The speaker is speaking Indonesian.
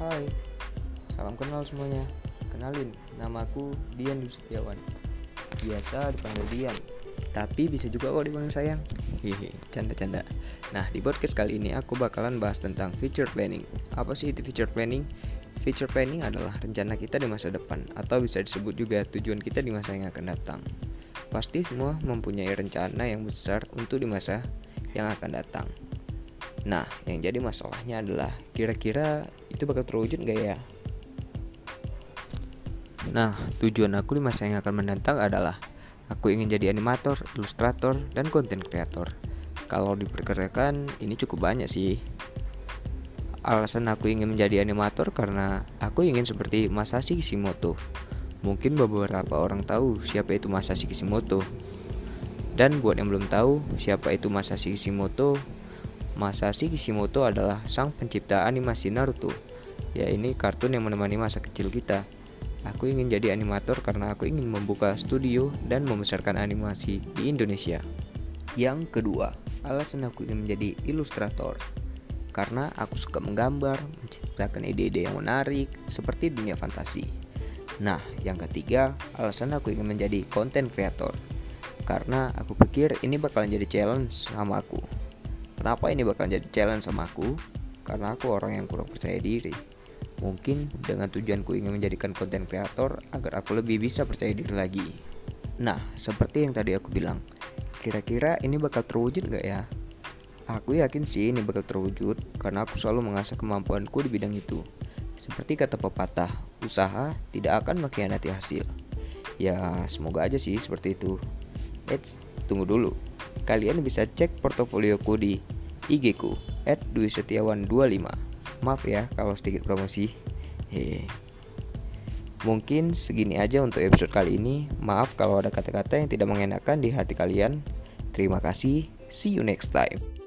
Hai, salam kenal semuanya. Kenalin, namaku Dian Dwi Setiawan. Biasa dipanggil Dian, tapi bisa juga kok dipanggil sayang. Hehe, canda-canda. Nah, di podcast kali ini aku bakalan bahas tentang future planning. Apa sih itu future planning? Future planning adalah rencana kita di masa depan atau bisa disebut juga tujuan kita di masa yang akan datang. Pasti semua mempunyai rencana yang besar untuk di masa yang akan datang. Nah, yang jadi masalahnya adalah kira-kira itu bakal terwujud gak ya? Nah, tujuan aku di masa yang akan mendatang adalah aku ingin jadi animator, ilustrator, dan konten kreator. Kalau diperkirakan, ini cukup banyak sih. Alasan aku ingin menjadi animator karena aku ingin seperti Masashi Kishimoto. Mungkin beberapa orang tahu siapa itu Masashi Kishimoto. Dan buat yang belum tahu siapa itu Masashi Kishimoto, Masashi Kishimoto adalah sang pencipta animasi Naruto. Ya ini kartun yang menemani masa kecil kita. Aku ingin jadi animator karena aku ingin membuka studio dan membesarkan animasi di Indonesia. Yang kedua, alasan aku ingin menjadi ilustrator. Karena aku suka menggambar, menciptakan ide-ide yang menarik seperti dunia fantasi. Nah, yang ketiga, alasan aku ingin menjadi konten kreator. Karena aku pikir ini bakalan jadi challenge sama aku. Kenapa ini bakal jadi challenge sama aku? Karena aku orang yang kurang percaya diri. Mungkin dengan tujuanku ingin menjadikan konten kreator agar aku lebih bisa percaya diri lagi. Nah, seperti yang tadi aku bilang, kira-kira ini bakal terwujud gak ya? Aku yakin sih ini bakal terwujud karena aku selalu mengasah kemampuanku di bidang itu. Seperti kata pepatah, usaha tidak akan mengkhianati hasil. Ya, semoga aja sih seperti itu. Eits, tunggu dulu kalian bisa cek portofolioku di IG ku @duisetiawan25. Maaf ya kalau sedikit promosi. Hehe. Mungkin segini aja untuk episode kali ini. Maaf kalau ada kata-kata yang tidak mengenakan di hati kalian. Terima kasih. See you next time.